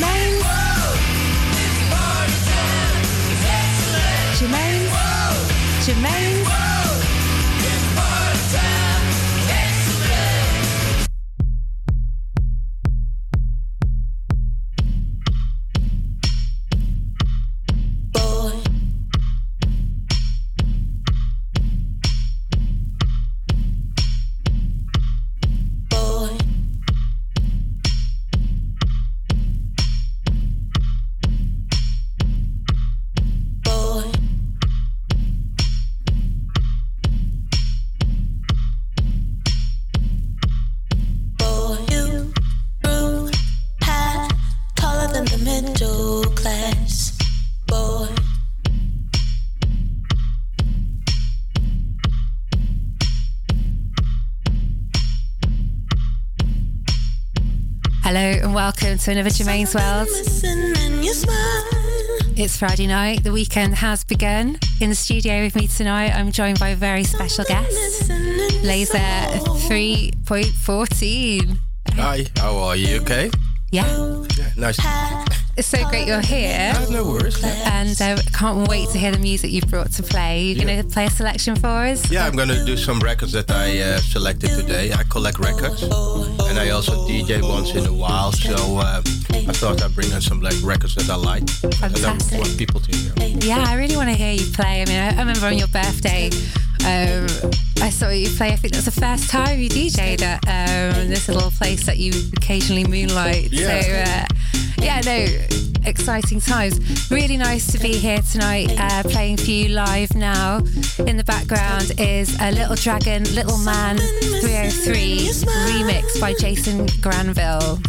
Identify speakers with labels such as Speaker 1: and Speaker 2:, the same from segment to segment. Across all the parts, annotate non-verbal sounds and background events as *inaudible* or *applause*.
Speaker 1: Germaine's.
Speaker 2: You
Speaker 1: and welcome to another Germaine's World.
Speaker 2: Listen and you smile.
Speaker 1: It's Friday night. The weekend has begun. In the studio with me tonight, I'm joined by a very special guest,
Speaker 2: Listen and you
Speaker 1: Laser 3.14.
Speaker 3: Hi, how are you? Okay.
Speaker 1: Yeah,
Speaker 3: Yeah, nice.
Speaker 1: it's so great you're here.
Speaker 3: No worries. Yeah.
Speaker 1: And uh, can't wait to hear the music you've brought to play. You're going to play a selection for us?
Speaker 3: Yeah, I'm gonna do some records that I uh, selected today. I collect records, and I also DJ once in a while. So uh, I thought I'd bring in some like records that I like, that I want people to hear.
Speaker 1: Yeah, I really want to hear you play. I mean, I, I remember on your birthday, um, I saw you play. I think that's the first time you DJ'd at um, this little place that you occasionally moonlight.
Speaker 3: Yeah.
Speaker 1: So, uh, yeah, no, exciting times. Really nice to be here tonight, uh, playing for you live now. In the background is a Little Dragon, Little Man 303 remix by Jason Granville.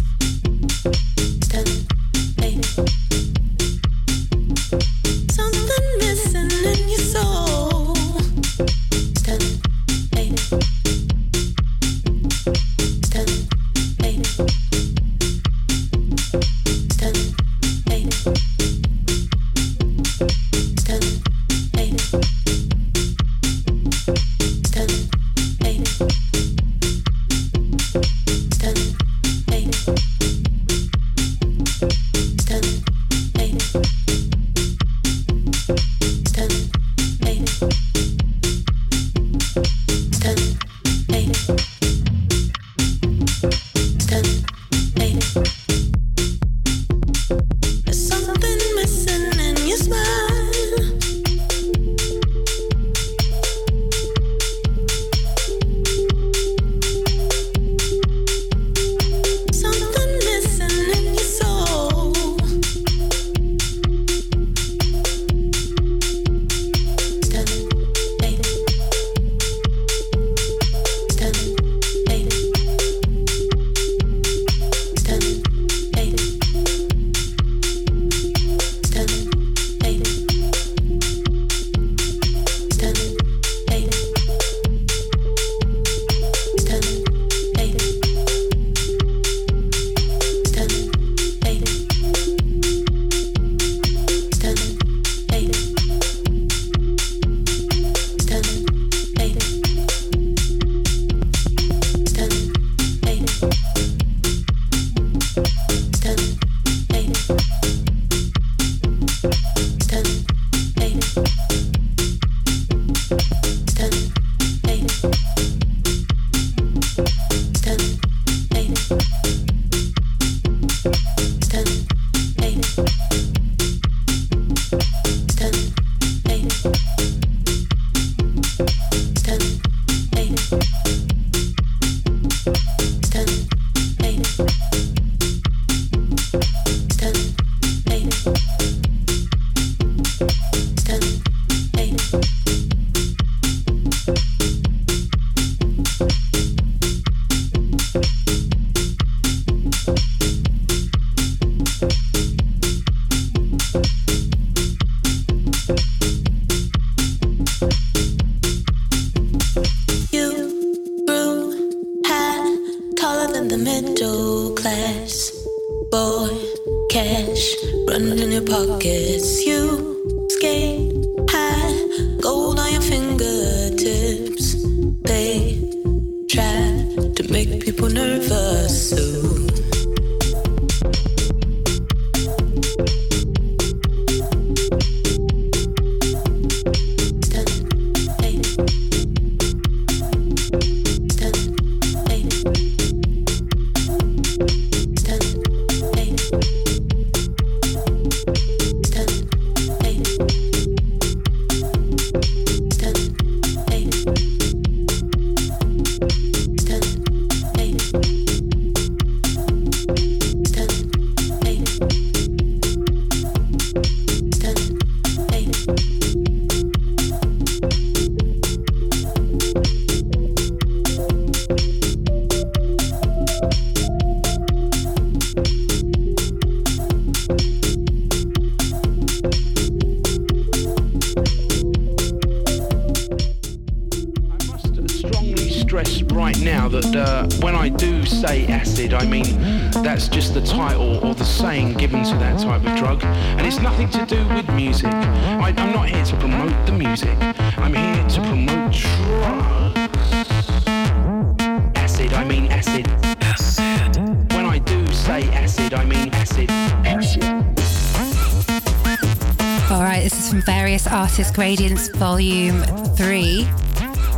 Speaker 4: Gradients Volume 3.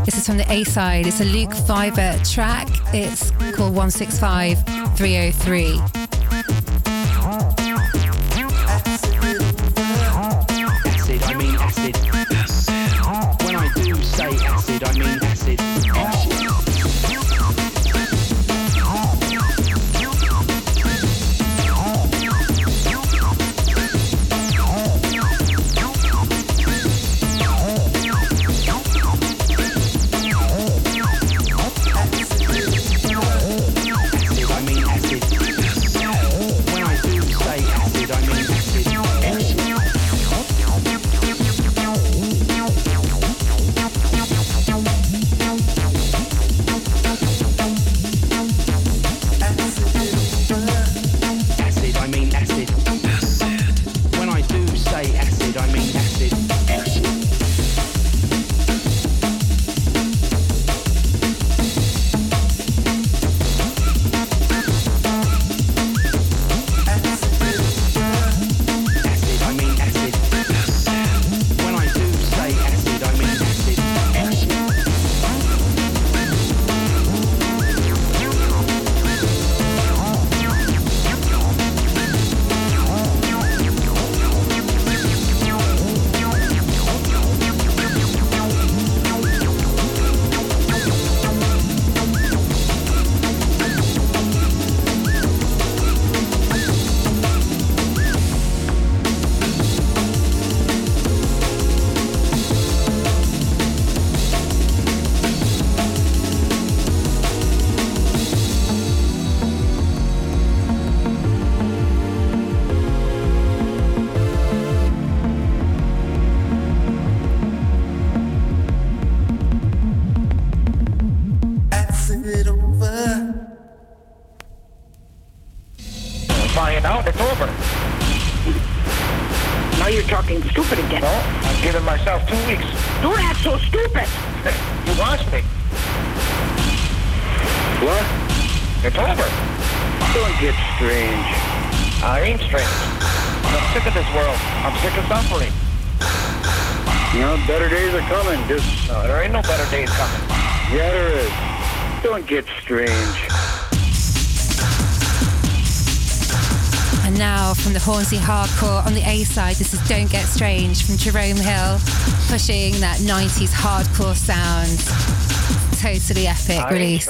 Speaker 4: This is from the A side. It's a Luke Vibert track. It's called 165303.
Speaker 5: This
Speaker 1: is Don't Get Strange
Speaker 4: from Jerome Hill, pushing that 90s hardcore sound. Totally epic release.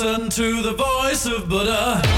Speaker 6: listen to the voice of Buddha.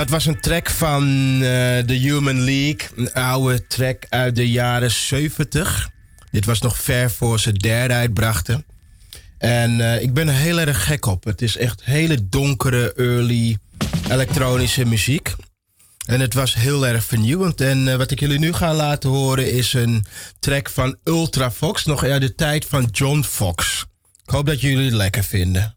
Speaker 3: Dat was een track van eh, The Human League. Een oude track uit de jaren 70. Dit was nog ver voor ze derde uitbrachten. En eh, ik ben er heel erg gek op. Het is echt hele donkere, early elektronische muziek. En het was heel erg vernieuwend. En eh, wat ik jullie nu ga laten horen is een track van Ultra Fox, nog uit de tijd van John Fox. Ik hoop dat jullie het lekker vinden.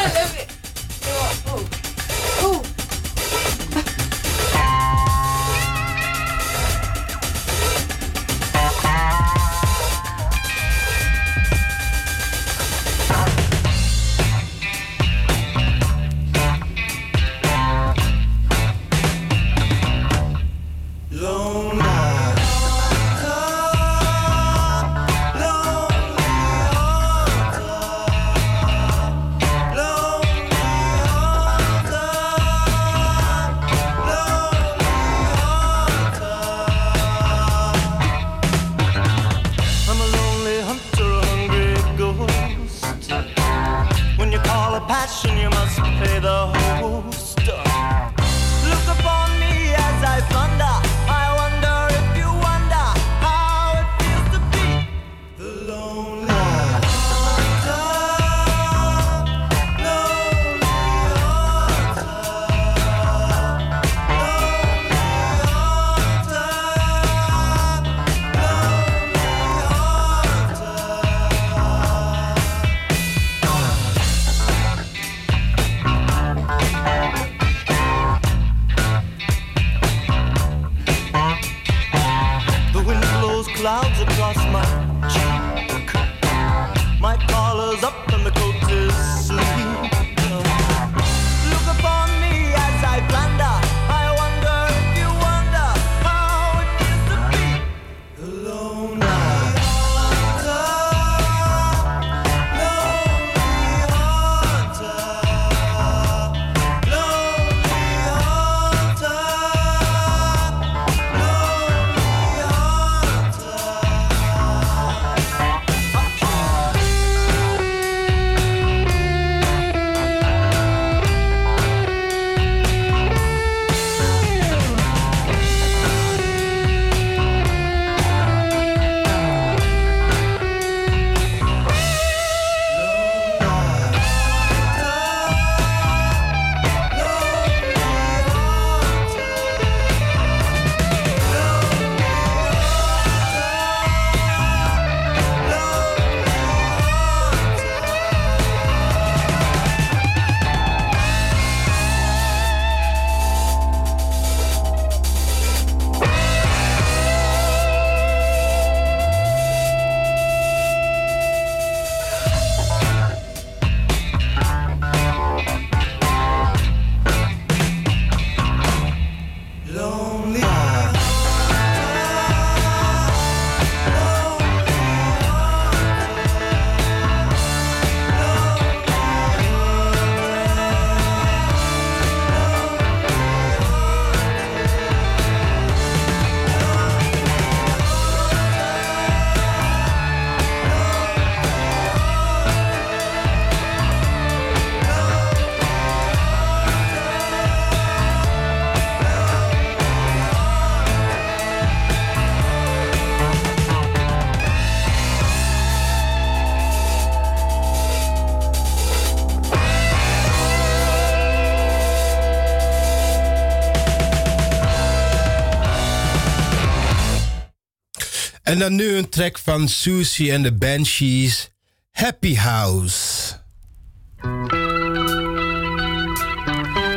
Speaker 3: dan nu een track van Siouxsie en de Banshees, Happy House.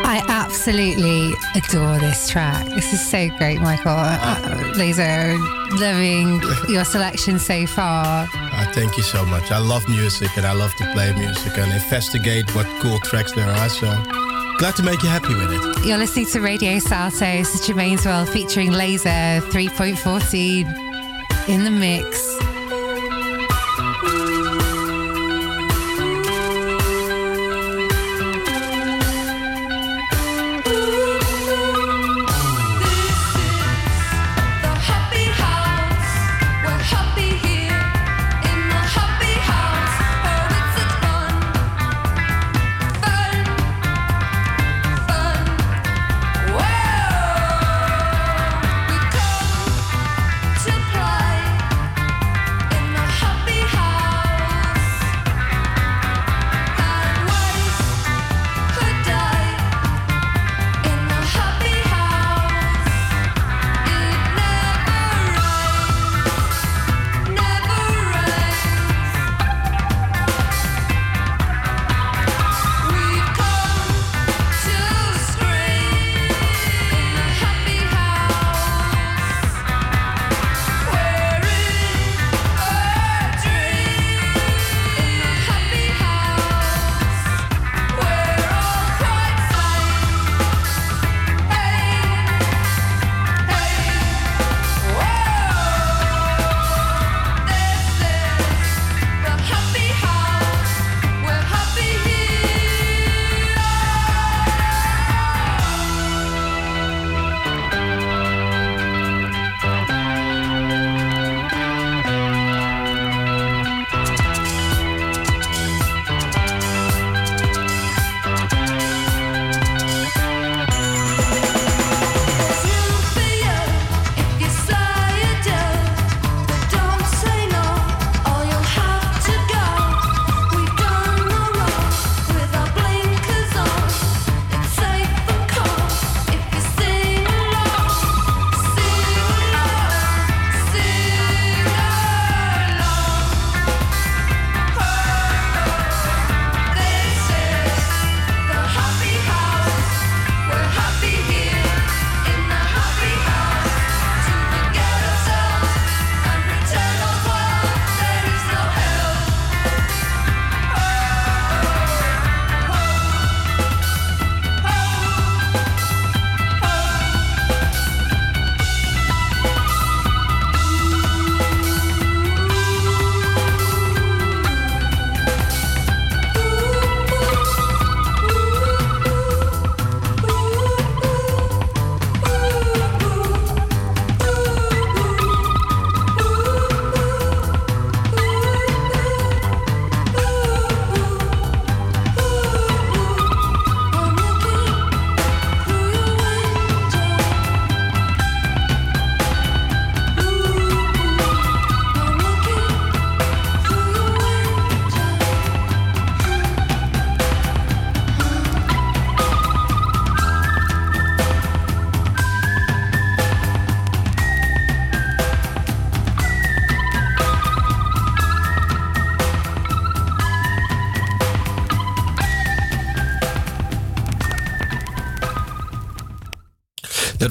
Speaker 7: I absolutely adore this track. This is so great, Michael. Uh, Laser, loving your selection so far.
Speaker 3: Ah, thank you so much. I love music and I love to play music and investigate what cool tracks there are. So glad to make you happy with it.
Speaker 7: You're listening to Radio Salto. This is Germaine's World featuring Laser 3.14 in the mix.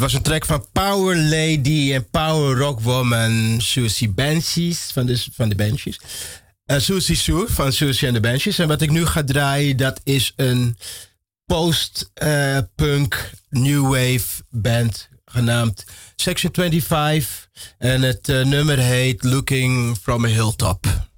Speaker 3: Was een track van Power Lady en Power Rock Woman Susie Banshees van de, van de Banshees. Uh, Susie Sue van Susie en de Banshees. En wat ik nu ga draaien, dat is een post-punk new wave band genaamd Section 25. En het uh, nummer heet Looking from a Hilltop.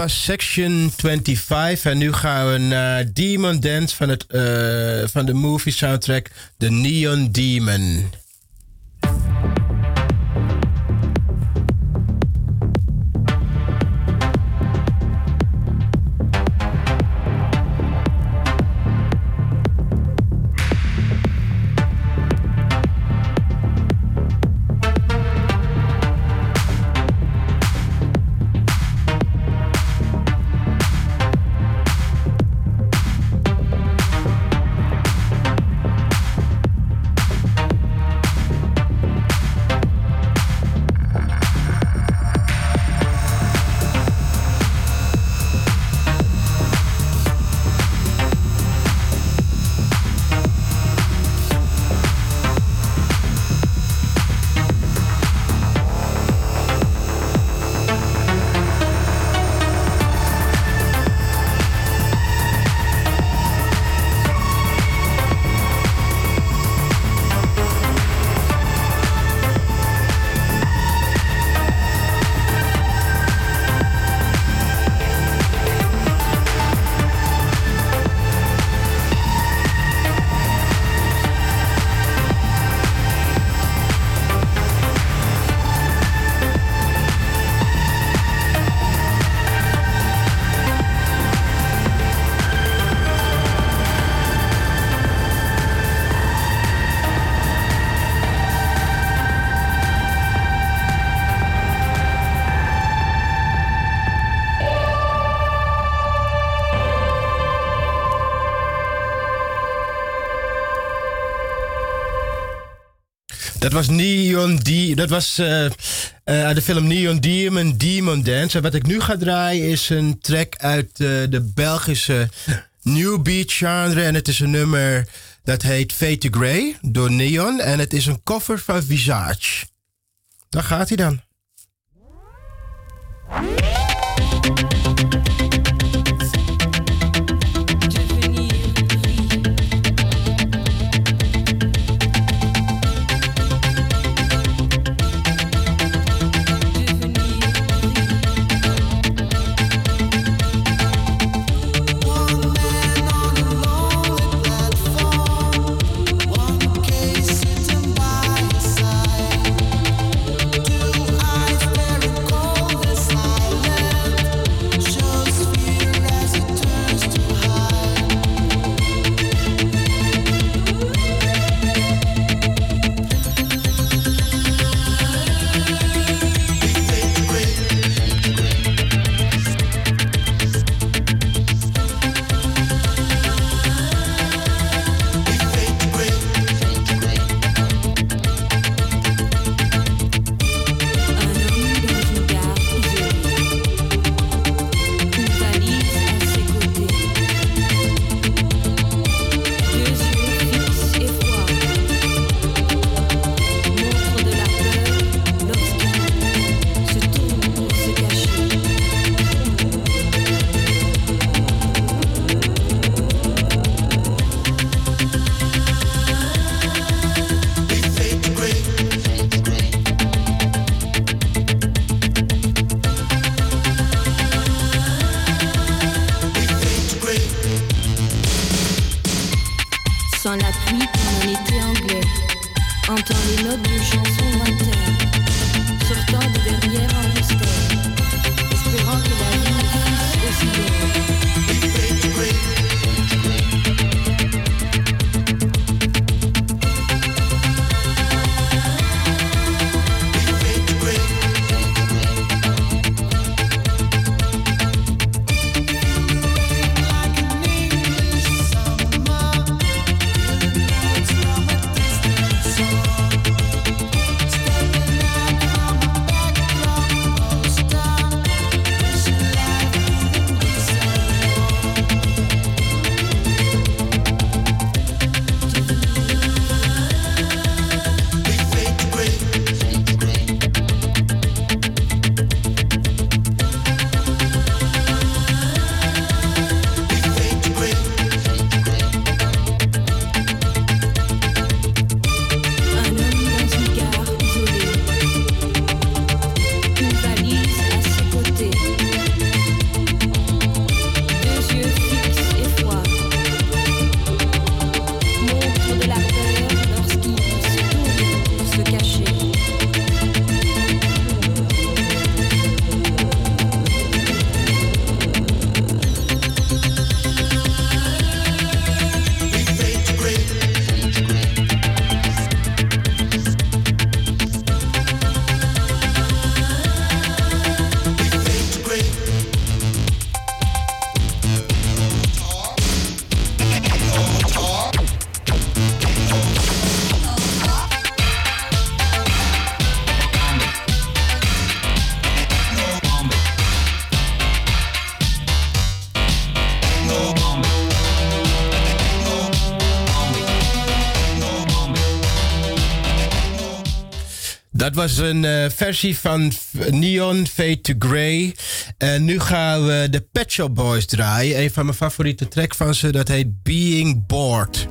Speaker 3: Was Section 25 en nu gaan we naar Demon Dance van, het, eh, van de movie soundtrack The Neon Demon. Dat was Neon D. Dat was eh, eh, de film Neon Demon, Demon Dance. En wat ik nu ga draaien is een track uit eh, de Belgische New Beat genre. En het is een nummer dat heet Fade to Grey door Neon. En het is een cover van Visage. Daar gaat hij dan. Dat was een eh, versie van Neon Fade to Grey. En nu gaan we de Pet Shop Boys draaien. Een van mijn favoriete track van ze, dat heet Being Bored.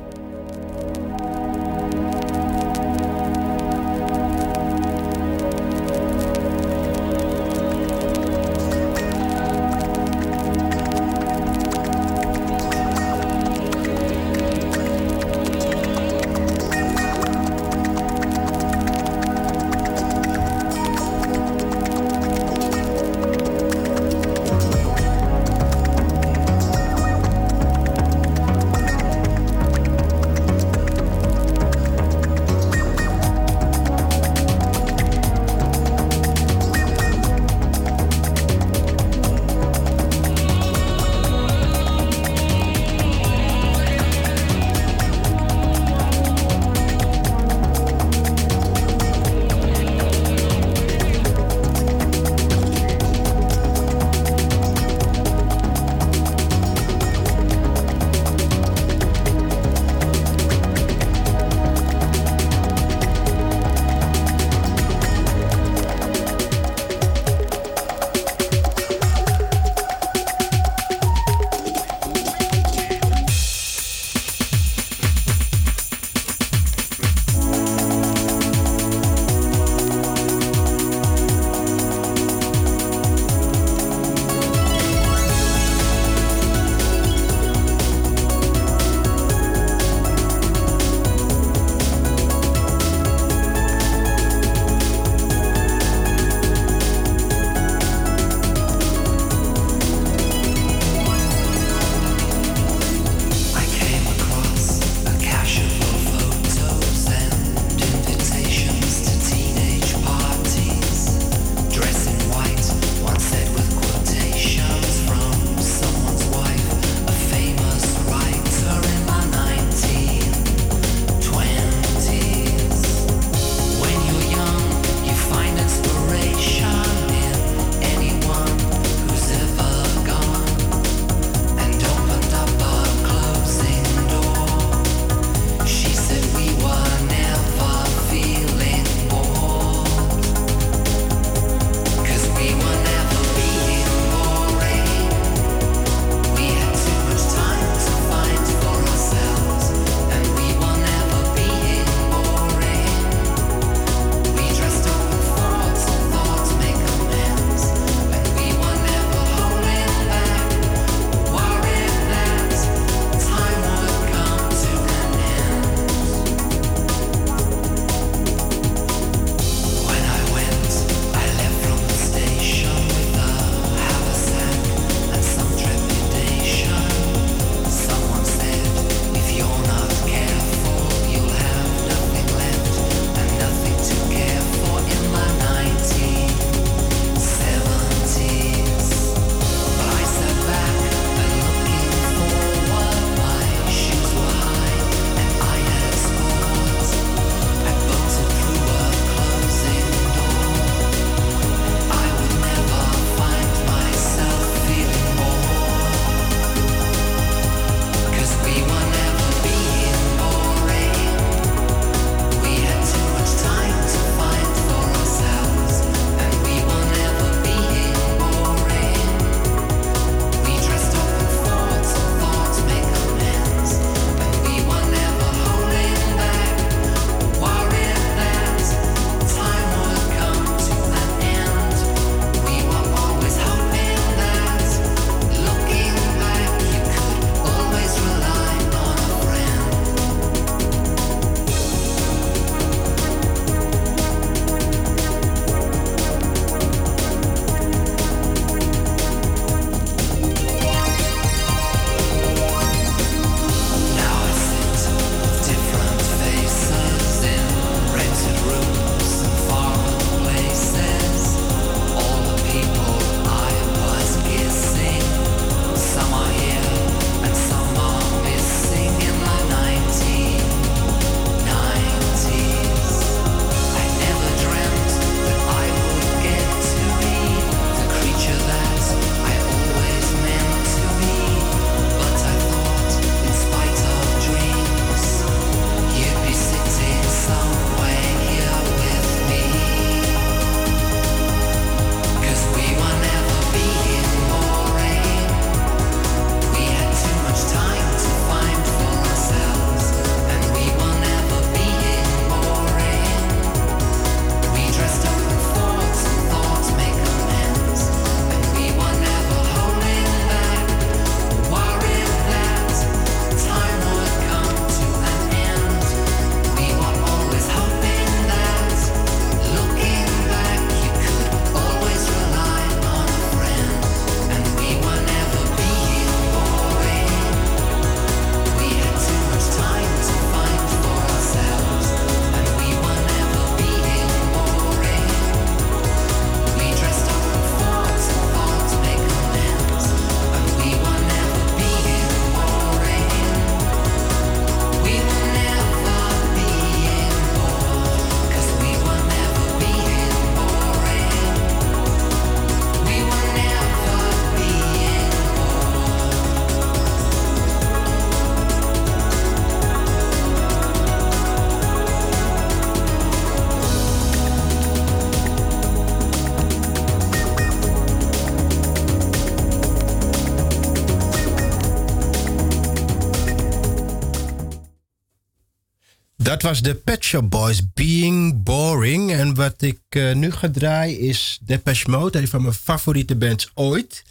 Speaker 3: Dat was de Pet Shop Boys, Being Boring. En wat ik eh, nu ga draaien is Depeche Mode, een van mijn favoriete bands ooit.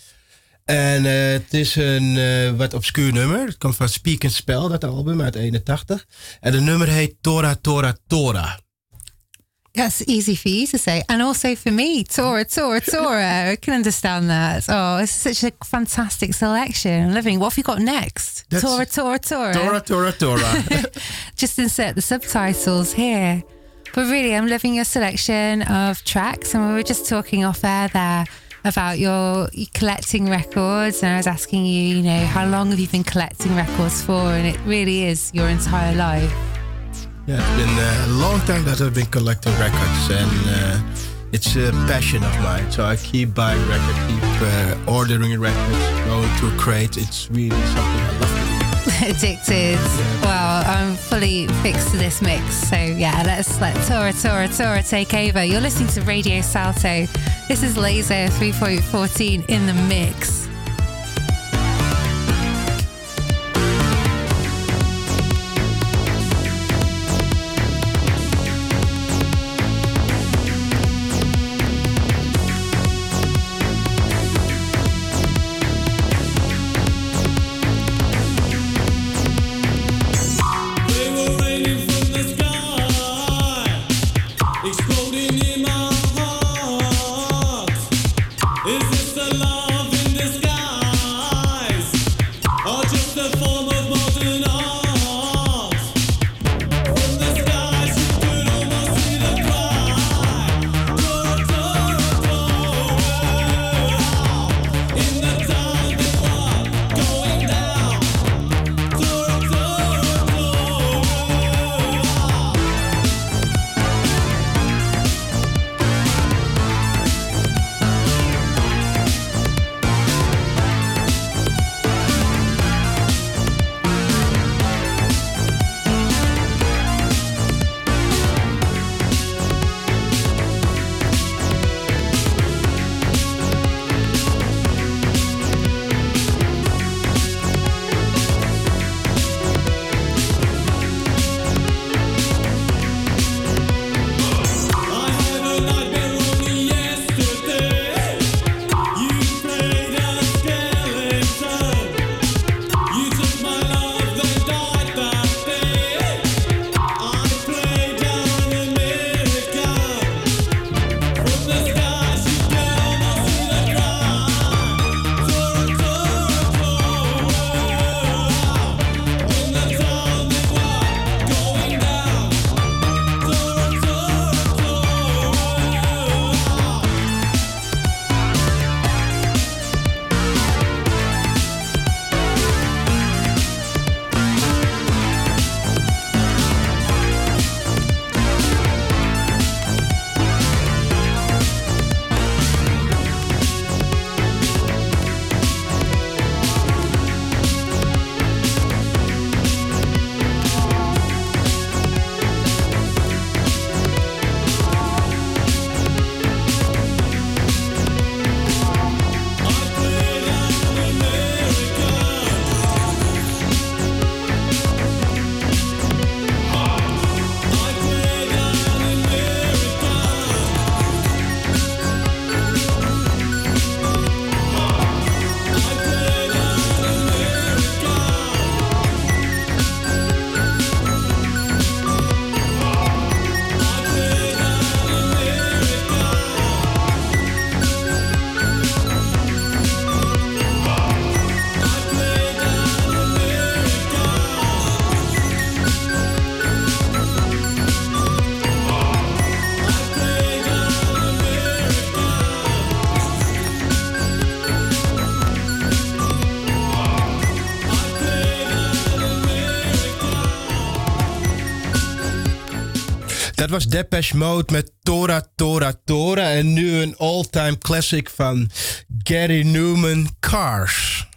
Speaker 3: En eh, het is een eh, wat obscuur nummer. Het komt van Speak and Spell, dat album uit 81. En het nummer heet Tora Tora Tora.
Speaker 6: That's easy for you to say. And also for me, Tora, Tora, Tora. I can understand that. Oh, it's such a fantastic selection. I'm loving What have you got next?
Speaker 3: That's-
Speaker 6: Tora, Tora, Tora.
Speaker 3: Tora Tora Tora. *laughs*
Speaker 6: Just insert the subtitles here. But really, I'm loving your selection of tracks. And we were just talking off air there about your, your collecting records. And I was asking you, you know, how long have you been collecting records for? And it really is your entire life.
Speaker 3: Yeah, it's been a long time that I've been collecting records. And uh, it's a passion of mine. So I keep buying records, keep uh, ordering records, going to a crate. It's really something I love. *laughs*
Speaker 6: Addicted. Well, I'm fully fixed to this mix. So yeah, let's let Tora, Tora, Tora take over. You're listening to Radio Salto. This is Laser 3.14 in the mix.
Speaker 3: Was Depeche Mode met Tora Tora Tora. En nu een all-time classic van Gary Newman, Cars.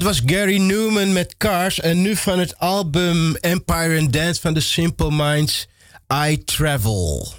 Speaker 3: Dat was Gary Newman met Cars. En nu van het album Empire and Dance van The Simple Minds, I Travel.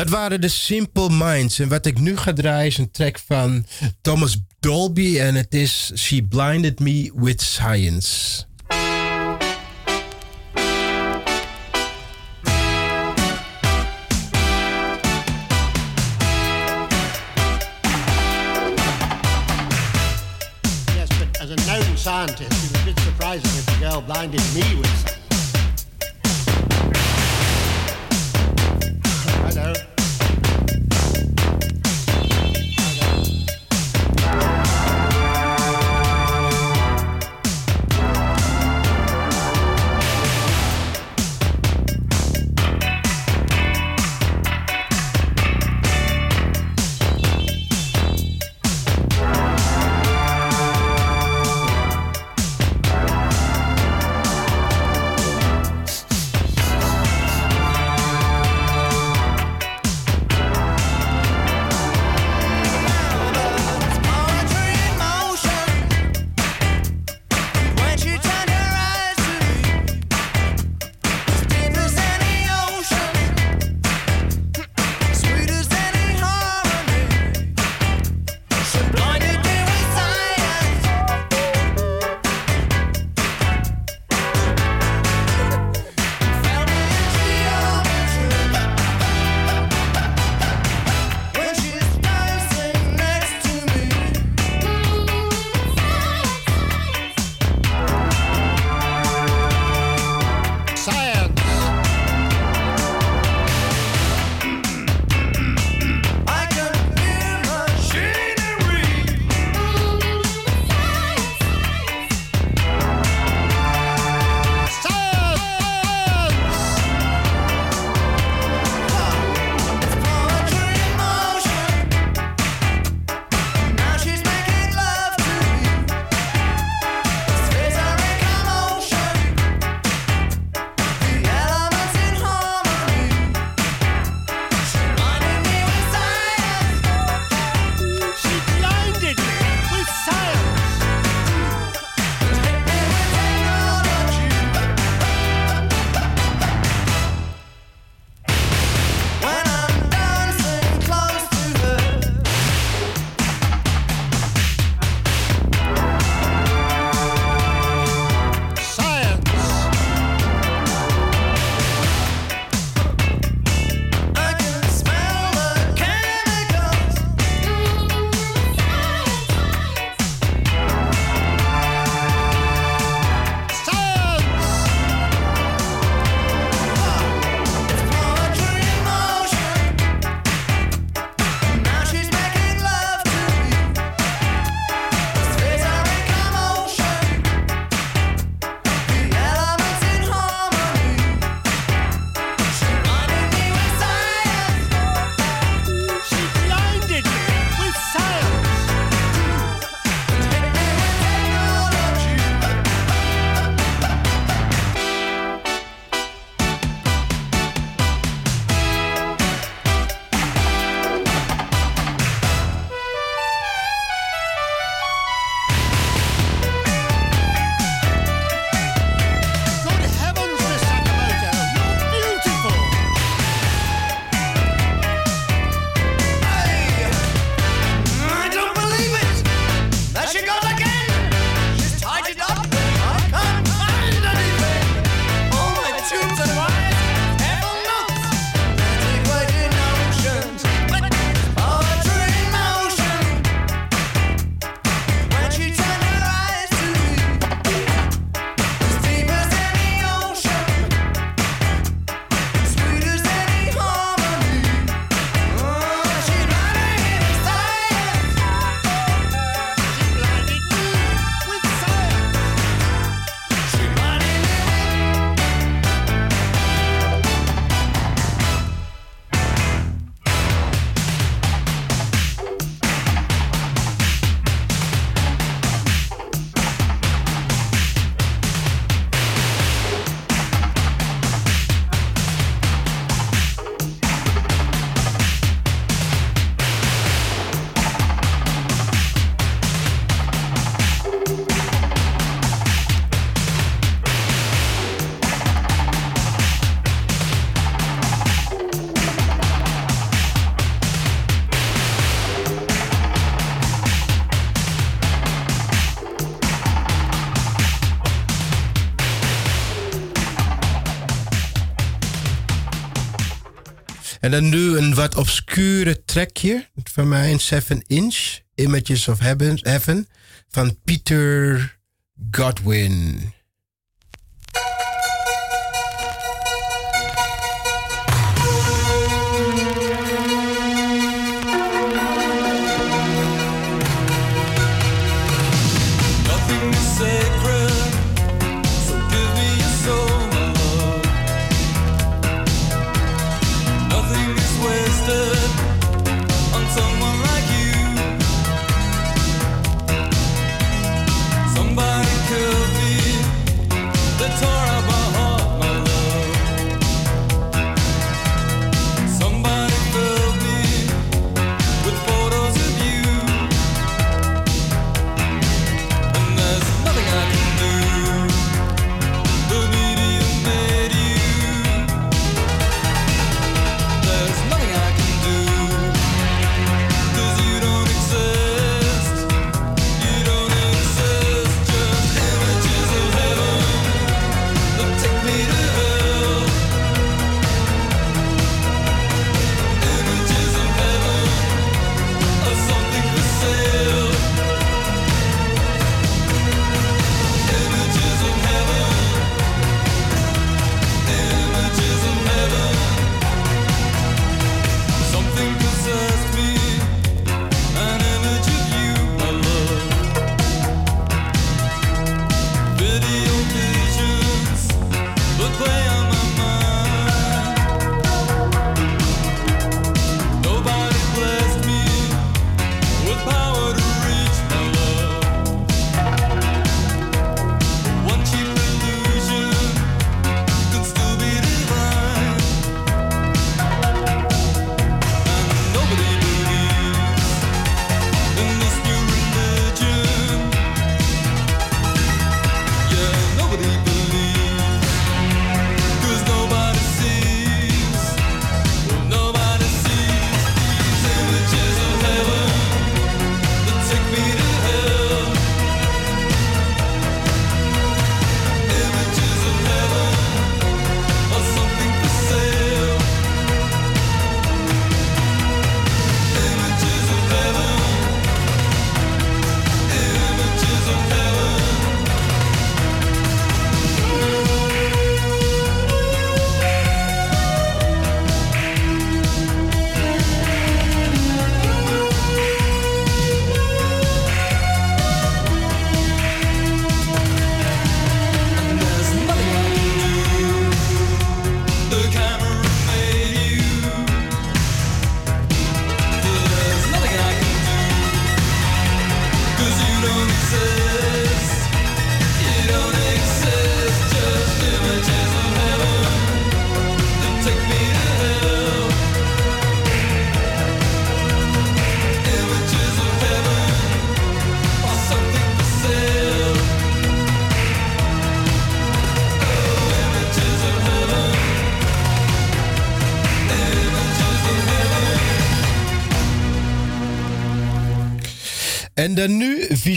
Speaker 3: Dat waren de Simple Minds. En wat ik nu ga draaien is een track van Thomas Dolby. En het is She Blinded Me with Science.
Speaker 6: En dan nu een wat obscure trekje van mij, een 7 inch, Images of Heaven, Heaven van Peter Godwin.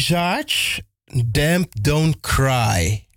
Speaker 6: Visage, Damned Don't Cry.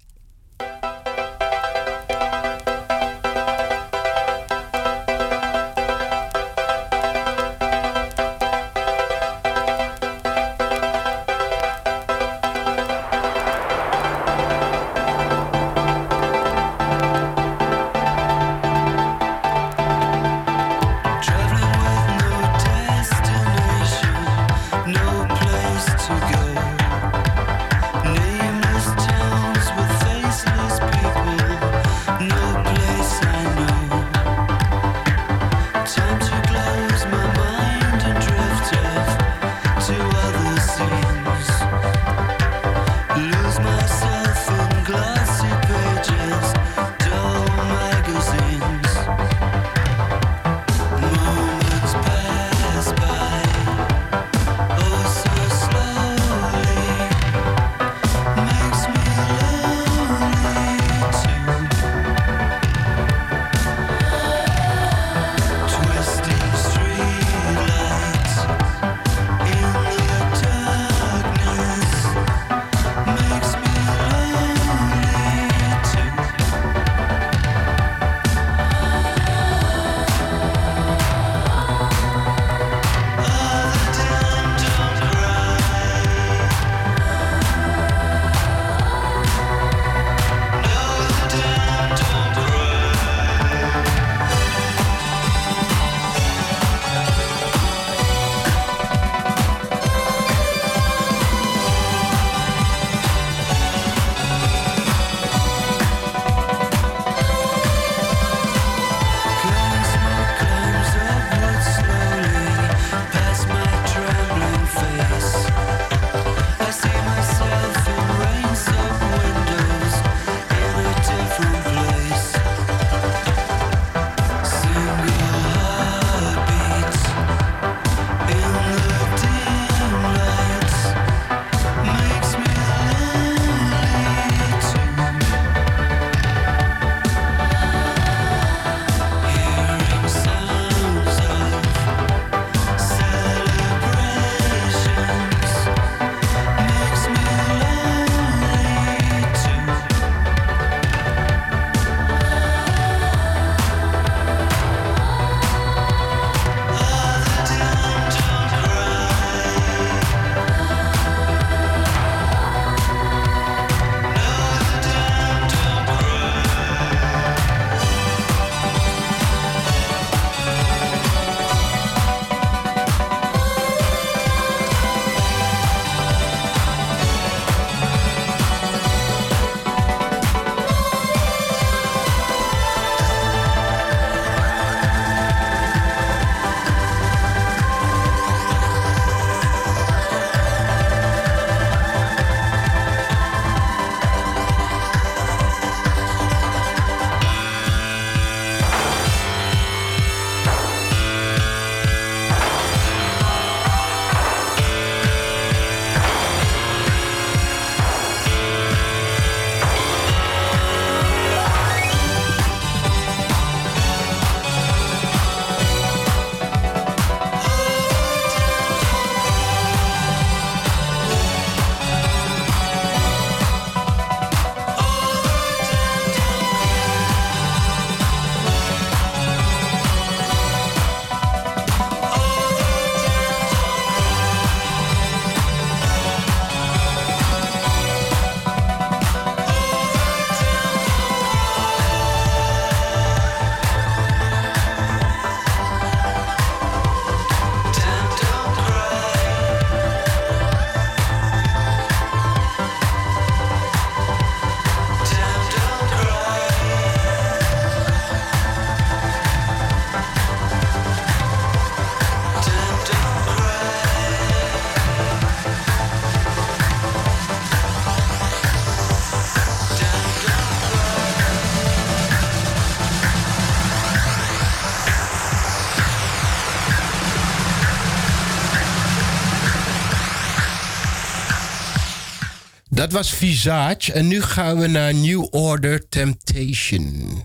Speaker 3: Dat was Visage. En nu gaan we naar New Order Temptation.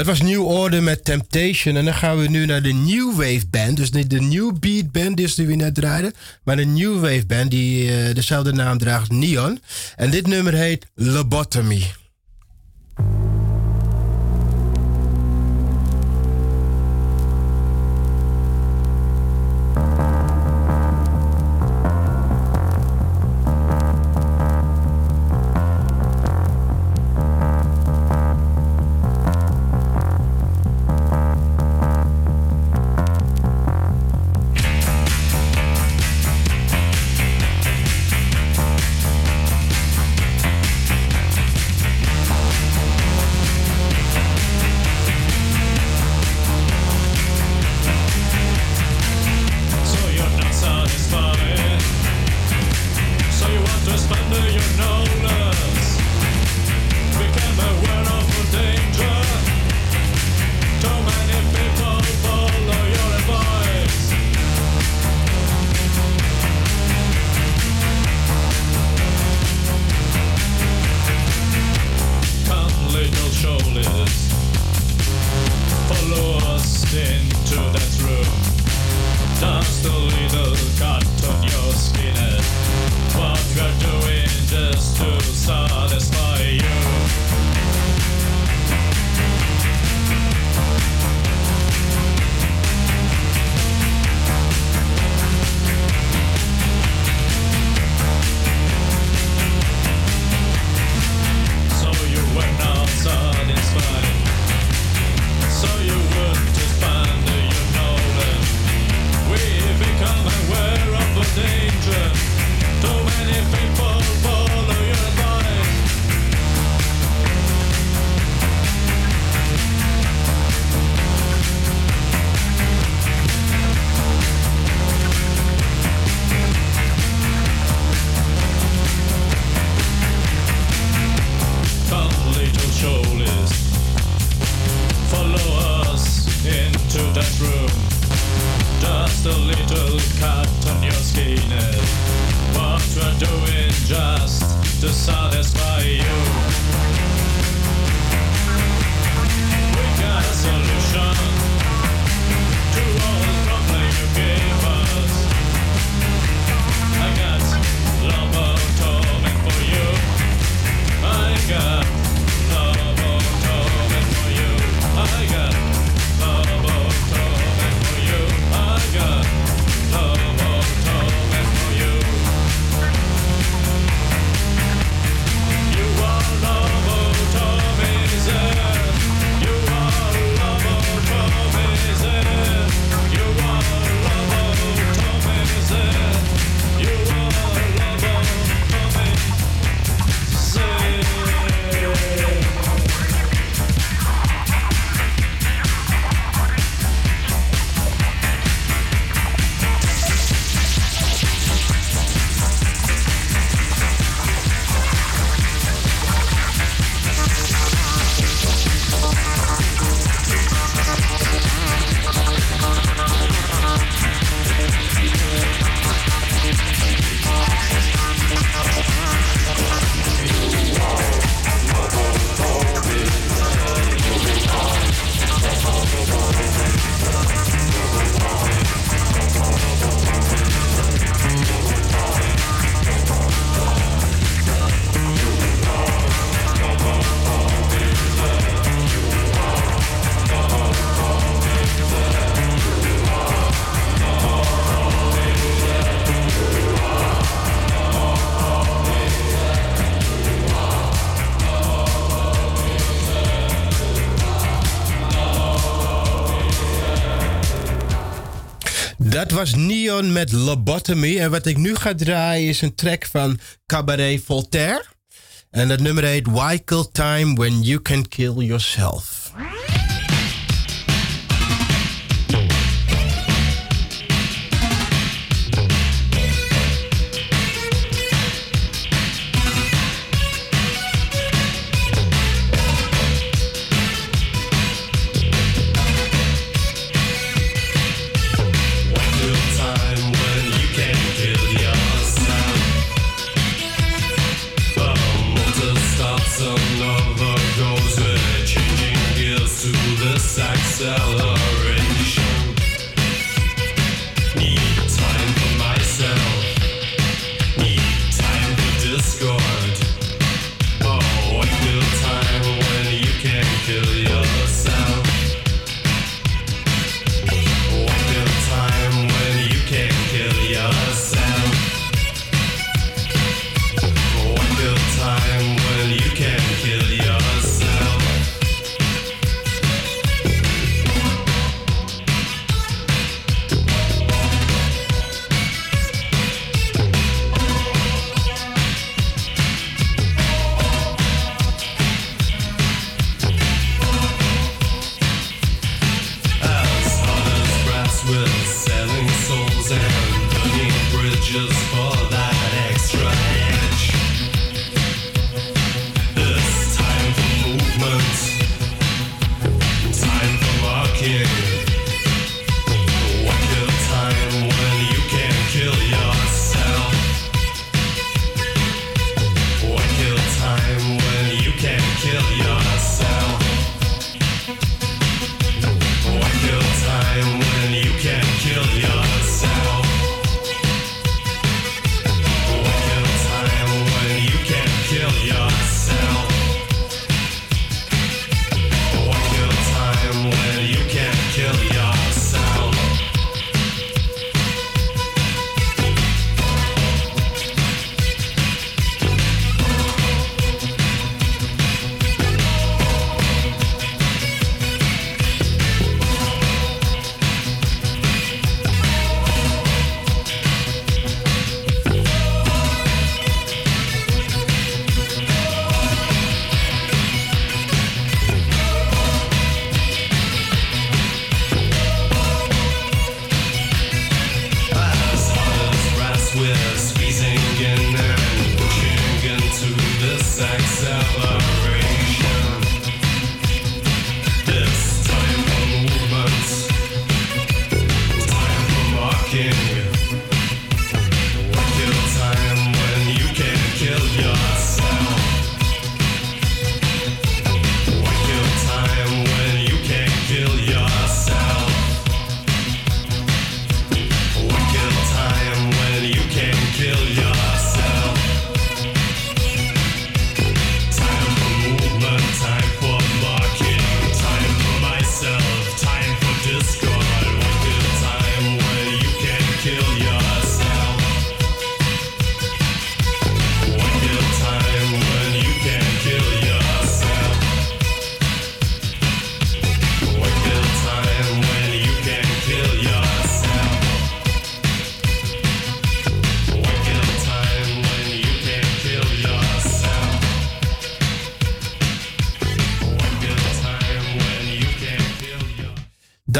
Speaker 6: Dat was New Order met Temptation. En dan gaan we nu naar de New Wave Band. Dus niet de New Beat Band die we net draaiden. Maar de New Wave Band die eh, dezelfde naam draagt, Neon. En dit nummer heet Lobotomy. was Neon met Lobotomy. En wat ik nu ga draaien is een track van Cabaret Voltaire. En dat nummer heet Why Kill Time When You Can Kill Yourself.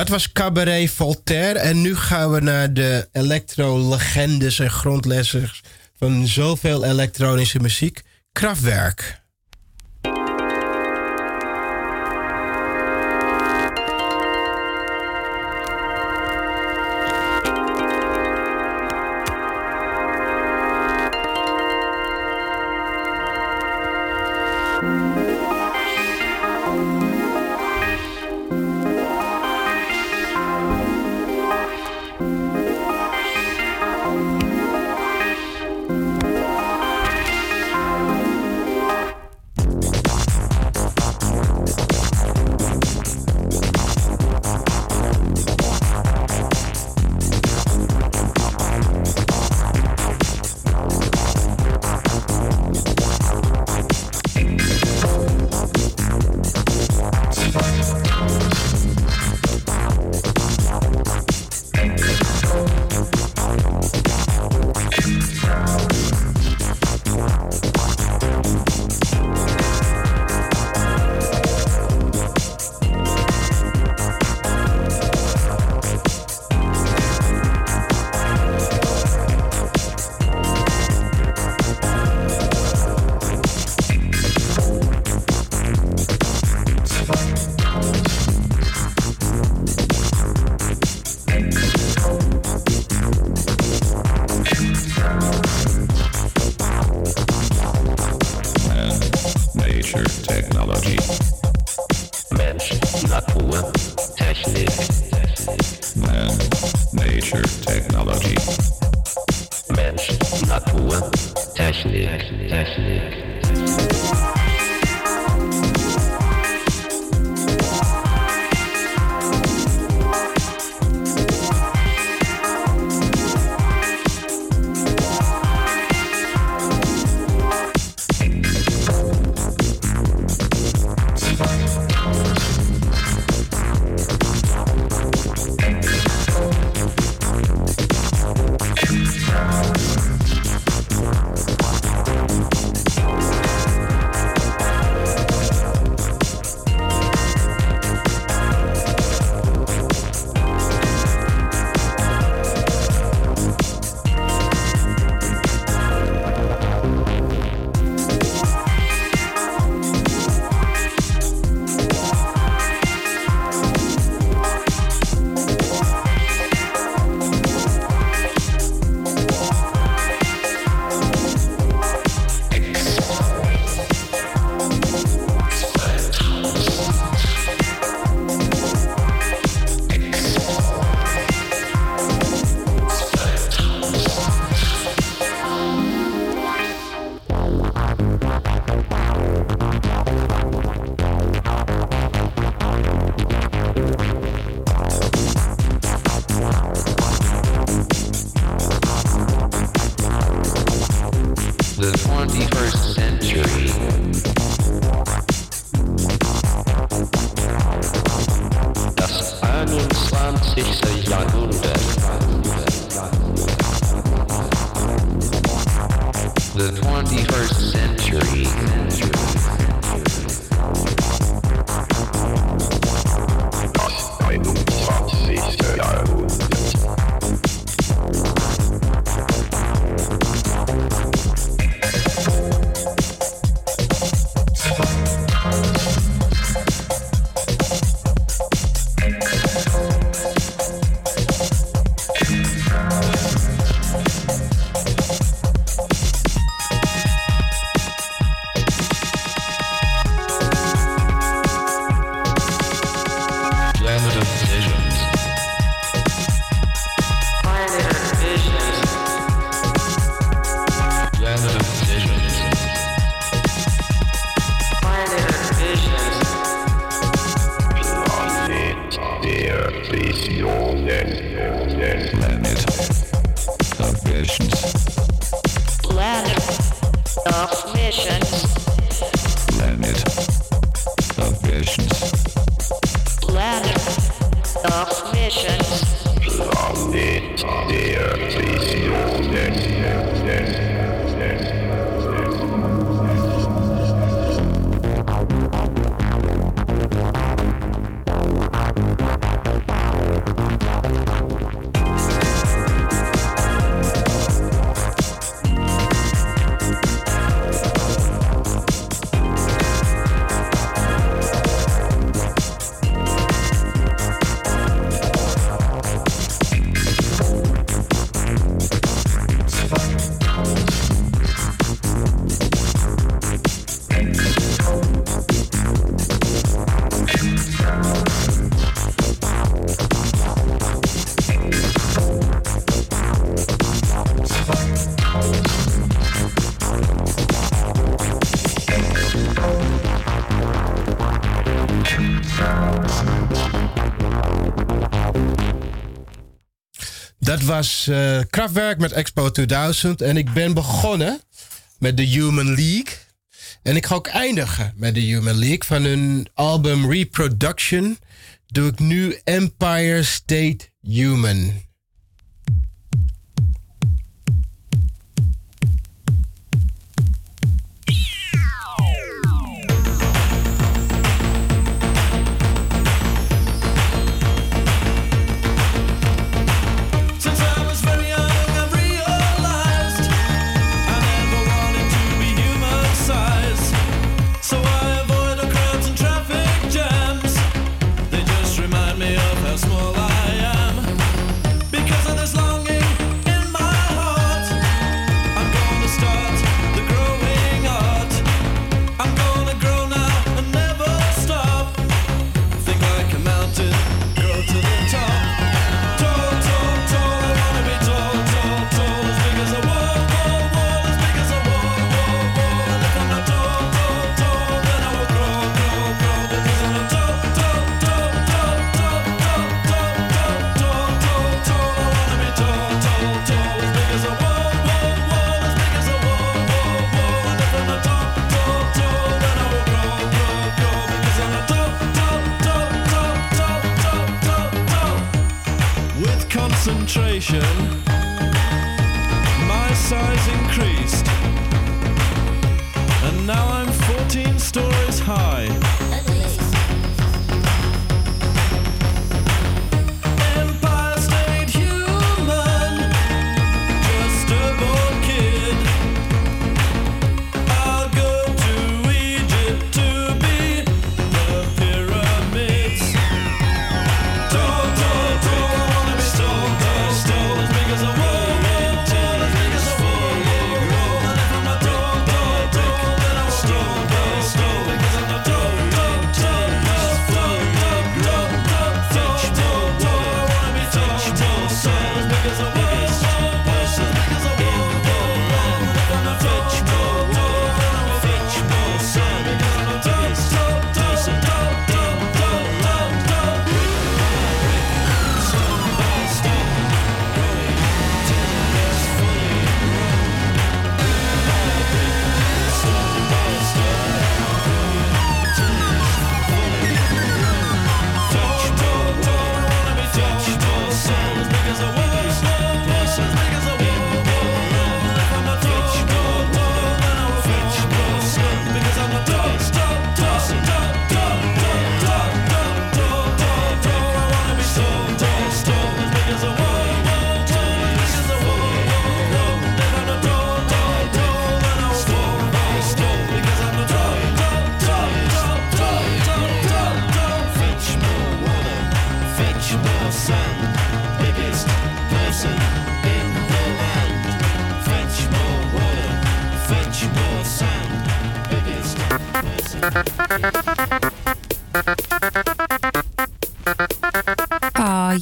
Speaker 3: Dat was Cabaret Voltaire. En nu gaan we naar de electrolegendes en grondleggers van zoveel elektronische muziek. Kraftwerk.
Speaker 8: conditions. Plug
Speaker 9: it, dear, please,
Speaker 8: you then, then,
Speaker 6: then. was uh, Kraftwerk met Expo 2000. En ik ben begonnen met de Human League. En ik ga ook eindigen met de Human League. Van hun album Reproduction doe ik nu Empire State Human.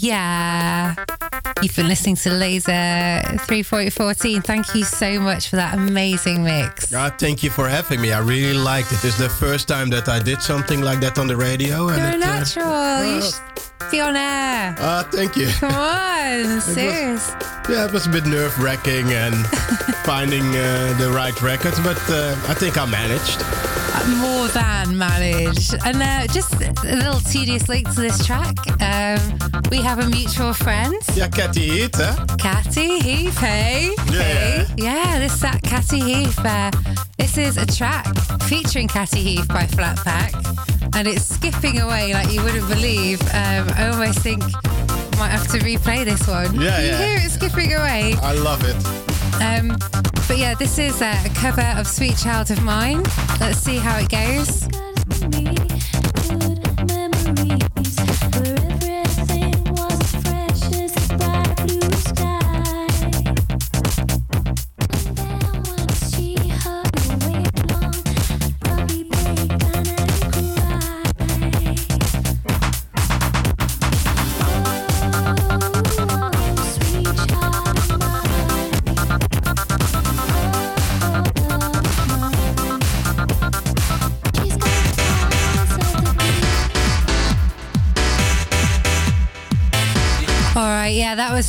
Speaker 1: Yeah. You've been listening to Laser 34014. Thank you so much for that amazing mix.
Speaker 3: Ah, thank you for having me. I really liked it. It's the first time that I did something like that on the radio.
Speaker 1: And You're
Speaker 3: it, uh,
Speaker 1: natural. you should be on air.
Speaker 3: Ah, thank you.
Speaker 1: Come on, *laughs* serious.
Speaker 3: Yeah, it was a bit nerve wracking and *laughs* finding uh, the right records, but uh, I think I managed.
Speaker 1: More than managed. And uh, just a little tedious link to this track. Um, we have a mutual friend.
Speaker 3: Yeah, Catty Heat, huh?
Speaker 1: Catty Heath, hey?
Speaker 3: Yeah.
Speaker 1: Hey? Yeah, this is that Catty Heath. Uh, this is a track featuring Catty Heath by Flat Pack. And it's skipping away like you wouldn't believe. Um, I almost think I might have to replay this one.
Speaker 3: Yeah,
Speaker 1: you
Speaker 3: yeah.
Speaker 1: hear it skipping away?
Speaker 3: I love it.
Speaker 1: Um, but yeah, this is a cover of Sweet Child of Mine. Let's see how it goes.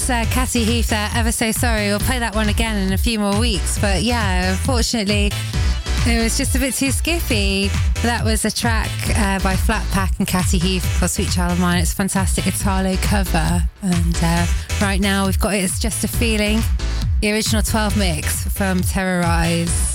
Speaker 1: Was uh, Cassie Heath there. Ever so sorry. We'll play that one again in a few more weeks. But yeah, unfortunately, it was just a bit too skiffy. That was a track uh, by Flat Pack and Cassie Heath called Sweet Child of Mine. It's a fantastic Italo cover. And uh, right now we've got It's Just a Feeling, the original 12 mix from Terrorize.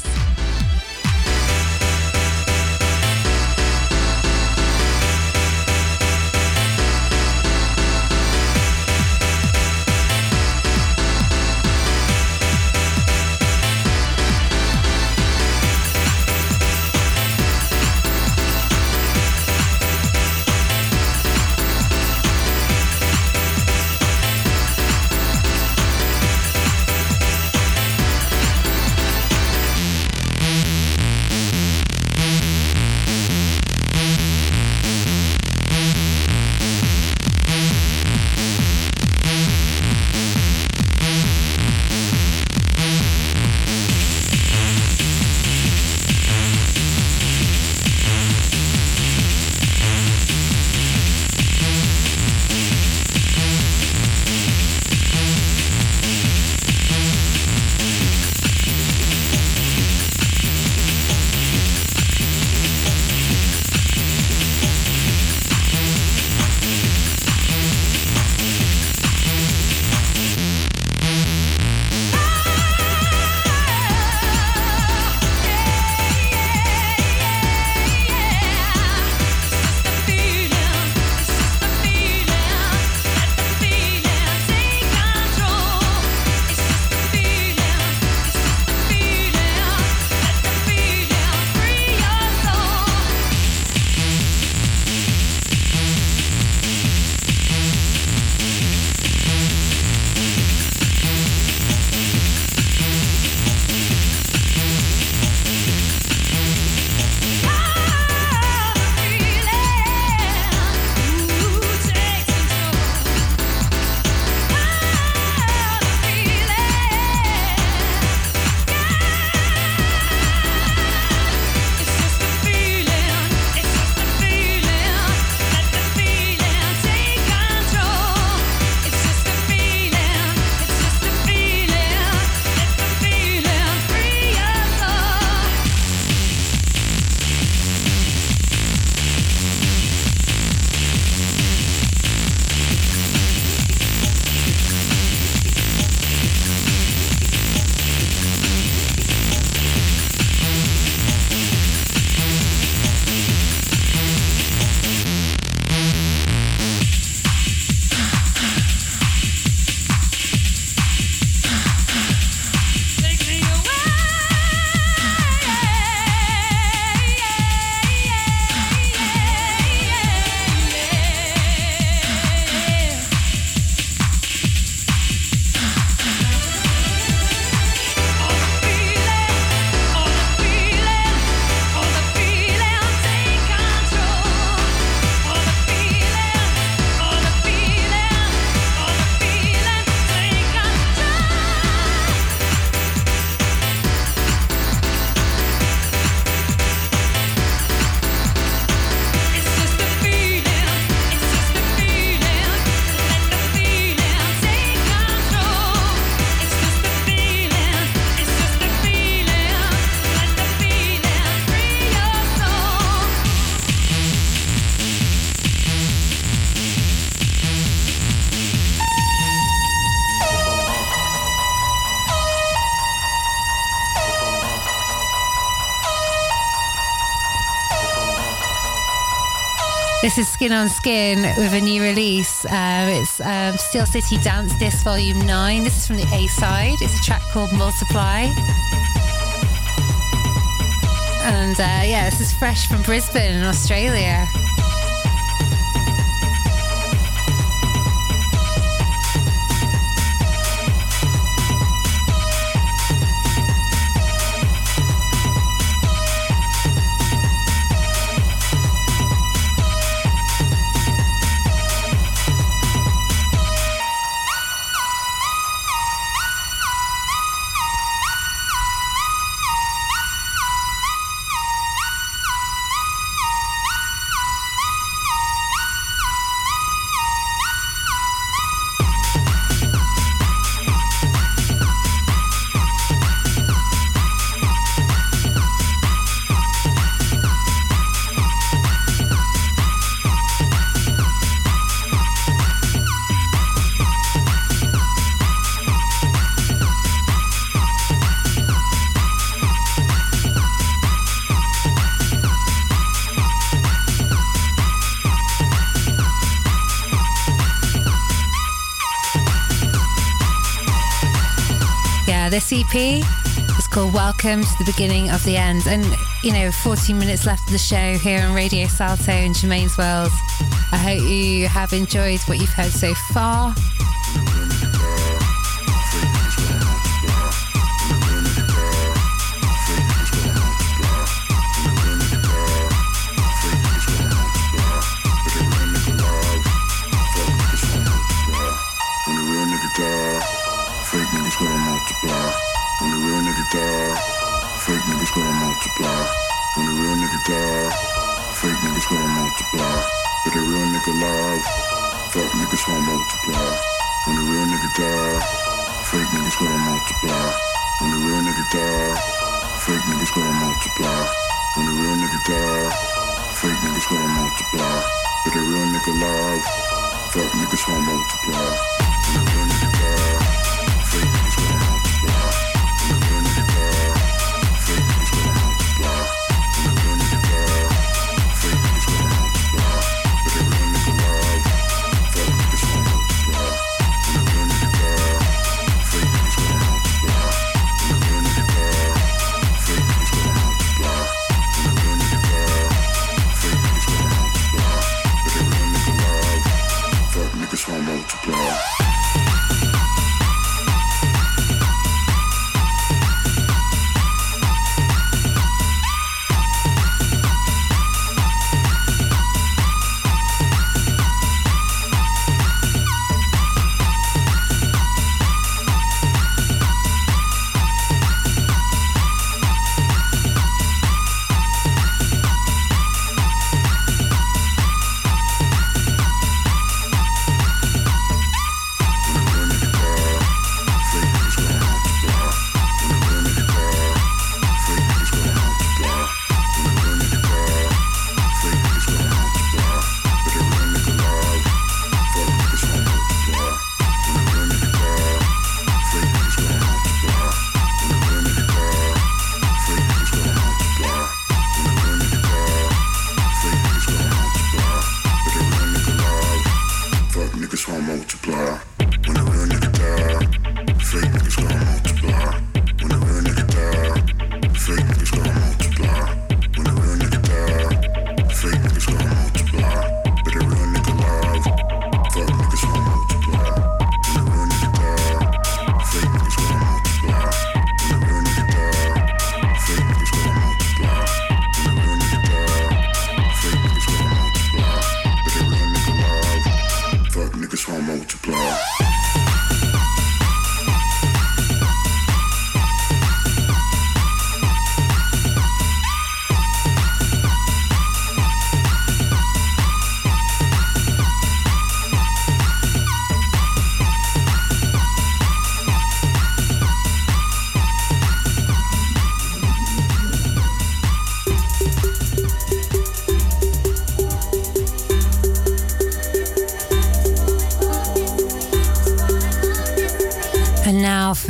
Speaker 10: This is Skin on Skin with a new release. Um, it's um, Steel City Dance Disc Volume 9. This is from the A side. It's a track called Multiply. And uh, yeah, this is fresh from Brisbane Australia. this EP is called Welcome to the Beginning of the End. And, you know, 14 minutes left of the show here on Radio Salto in Germaine's World. I hope you have enjoyed what you've heard so far.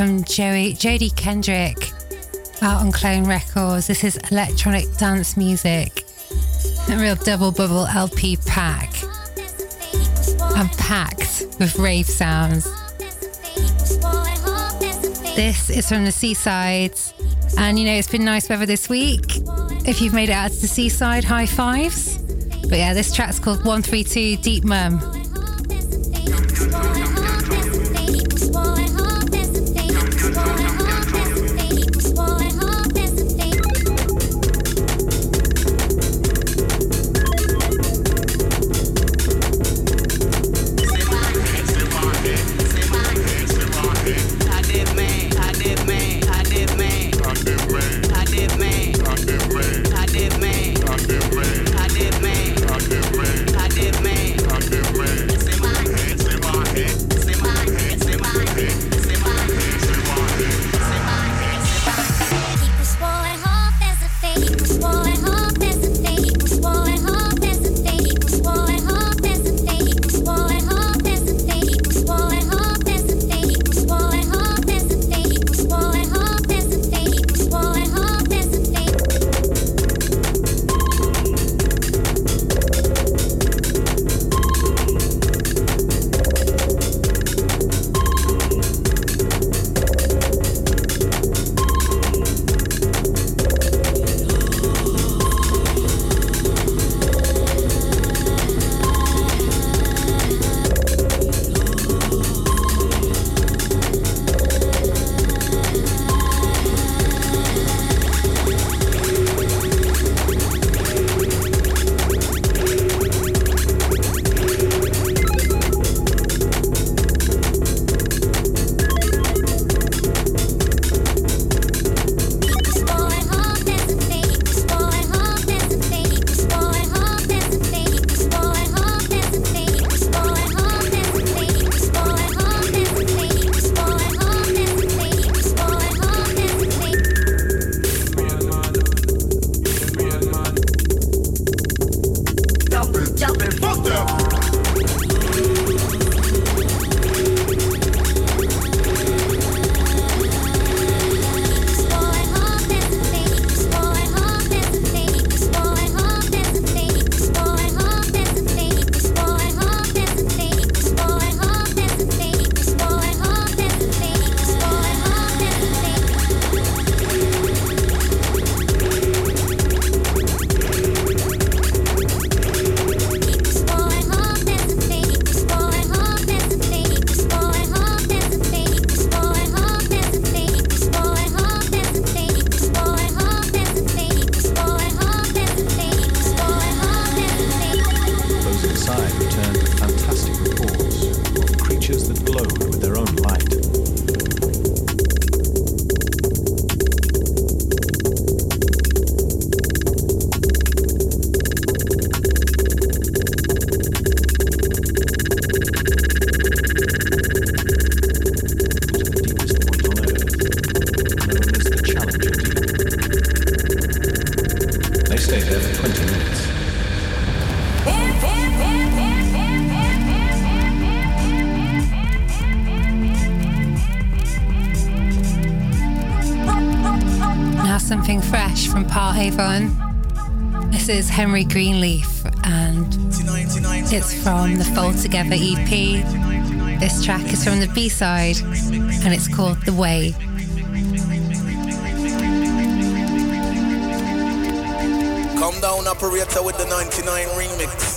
Speaker 10: from Joey, Jody Kendrick out on Clone Records. This is electronic dance music,
Speaker 1: a real double bubble LP pack. and packed with rave sounds. This is from the Seaside, and you know, it's been nice weather this week. If you've made it out to the seaside, high fives. But yeah, this track's called 132 Deep Mum. Henry Greenleaf and it's from the Fold Together EP. This track is from the B-side and it's called The Way.
Speaker 11: Come down, operator, with the 99 remix.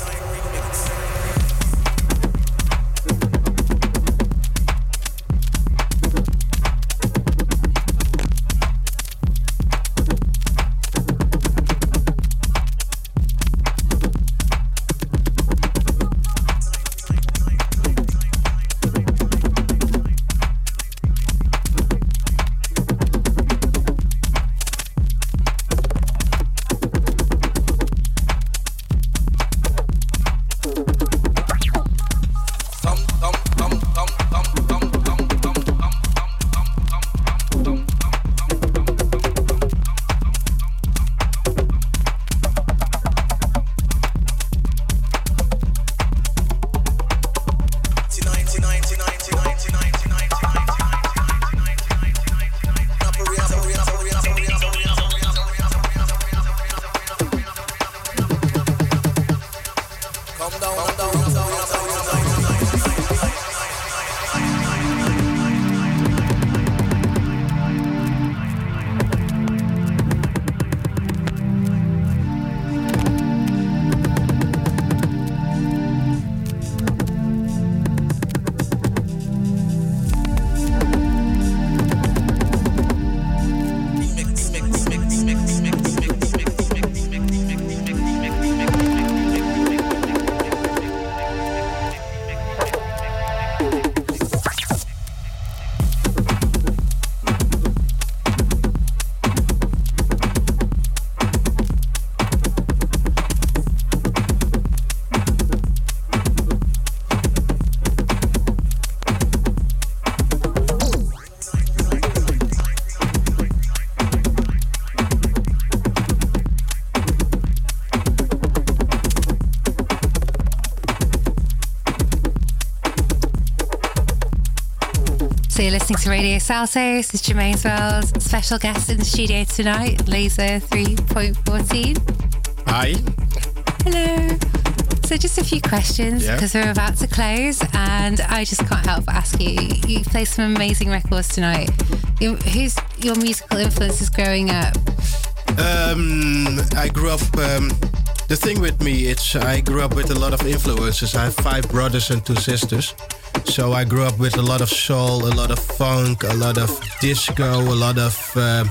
Speaker 1: Listening to Radio Salto. This is Germaine's World. Special guest in the studio tonight, Laser 3.14.
Speaker 3: Hi.
Speaker 1: Hello. So, just a few questions
Speaker 3: Yeah.
Speaker 1: because we're about to close, and I just can't help but ask you. You play some amazing records tonight. You- Who's your musical influences growing up?
Speaker 3: Um, I grew up. Um, the thing with me, it's I grew up with a lot of influences. I have five brothers and two sisters, so I grew up with a lot of soul, a lot of funk, a lot of disco, a lot of. Uh,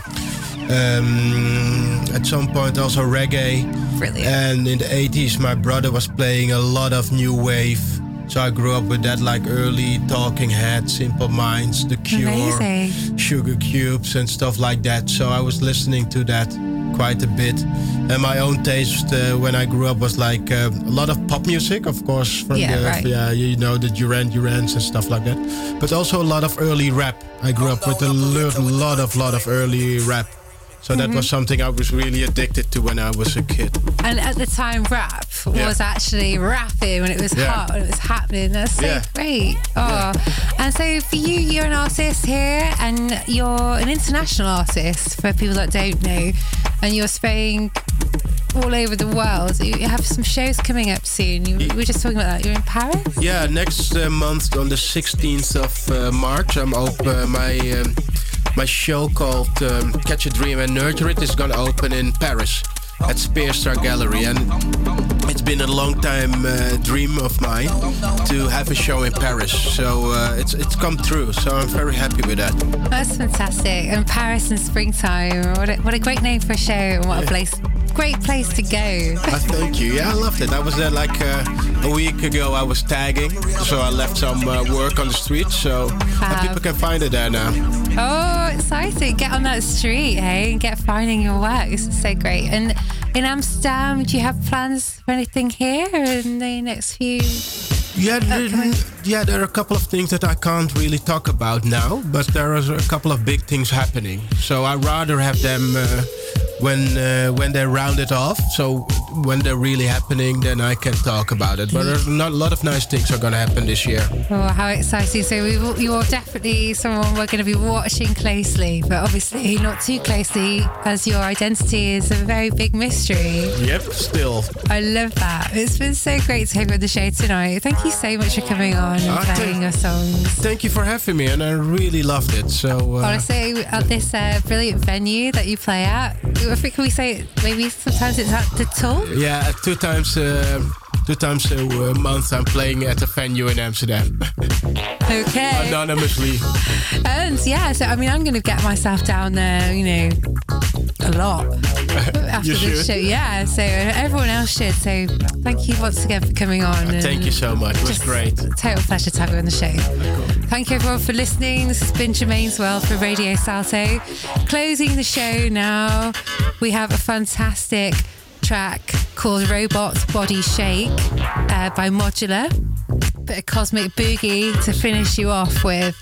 Speaker 3: um, at some point, also reggae.
Speaker 1: Brilliant.
Speaker 3: And in the 80s, my brother was playing a lot of new wave. So I grew up with that, like early Talking Head, Simple Minds, The Cure,
Speaker 1: Amazing.
Speaker 3: Sugar Cubes, and stuff like that. So I was listening to that quite a bit. And my own taste uh, when I grew up was like uh, a lot of pop music, of course, from
Speaker 1: Yeah,
Speaker 3: the
Speaker 1: right.
Speaker 3: yeah, you know the Duran Durans and stuff like that. But also a lot of early rap. I grew up with a lot, lot of, lot of early rap. So that
Speaker 1: Mhm.
Speaker 3: was something I was really addicted to when I was a kid.
Speaker 1: And at the time, rap
Speaker 3: Yeah.
Speaker 1: was actually rapping when it was
Speaker 3: Yeah.
Speaker 1: hot, when it was happening. That's so
Speaker 3: Yeah.
Speaker 1: great. Oh, and so for you, you're an artist here, and you're an international artist for people that don't know, and you're spraying all over the world. You have some shows coming up soon. You, we were just talking about that. You're in Paris.
Speaker 3: Yeah, next uh, month on the 16th of uh, March, I'm open. my um, my show called um, Catch a Dream and Nurture It is gonna open in Paris at Spearstar Gallery, and it's been a long time uh, dream of mine to have a show in Paris. So uh, it's it's come true. So I'm very happy with that.
Speaker 1: That's fantastic. And Paris in springtime. What a, what a great name for a show, and what a place, great place to go.
Speaker 3: Uh, thank you. Yeah, I loved it. I was there like uh, a week ago. I was tagging, so I left some uh, work on the street, so people can find it there now.
Speaker 1: Oh, exciting. Get on that street, hey, and get finding your work. This is so great. And in Amsterdam, do you have plans for anything here in the next few?
Speaker 3: Yeah, there, yeah, there are a couple of things that I can't really talk about now, but there are a couple of big things happening. So I rather have them uh, when uh, when they're rounded off. So when they're really happening, then I can talk about it. But there's not a lot of nice things are going to happen this year.
Speaker 1: Oh, how exciting. So we will, you're definitely someone we're going to be watching closely, but obviously not too closely as your identity is a very big mystery.
Speaker 3: Yep, still.
Speaker 1: I love that. It's been so great to have you on the show tonight. Thank you so much for coming on and
Speaker 3: thank-
Speaker 1: playing your songs.
Speaker 3: Thank you for having me, and I really loved it. So uh,
Speaker 1: Honestly, at this uh, brilliant venue that you play at, I think can we say maybe sometimes it's at the Tool?
Speaker 3: yeah, two times. Uh, Two times a month, I'm playing at a venue in Amsterdam,
Speaker 1: Okay. *laughs*
Speaker 3: anonymously.
Speaker 1: And yeah, so I mean, I'm going to get myself down there, you know, a lot *laughs* after
Speaker 3: You
Speaker 1: this
Speaker 3: should.
Speaker 1: show. Yeah, so everyone else should. So thank you once again for coming on.
Speaker 3: Uh, Thank you so much. It was great.
Speaker 1: Total pleasure to have you on the show. Thank you everyone for listening. This has been Germaine's World for Radio Salto. Closing the show now, we have a fantastic track called Robots Body Shake uh, by Modular. Bit of cosmic boogie to finish you off with.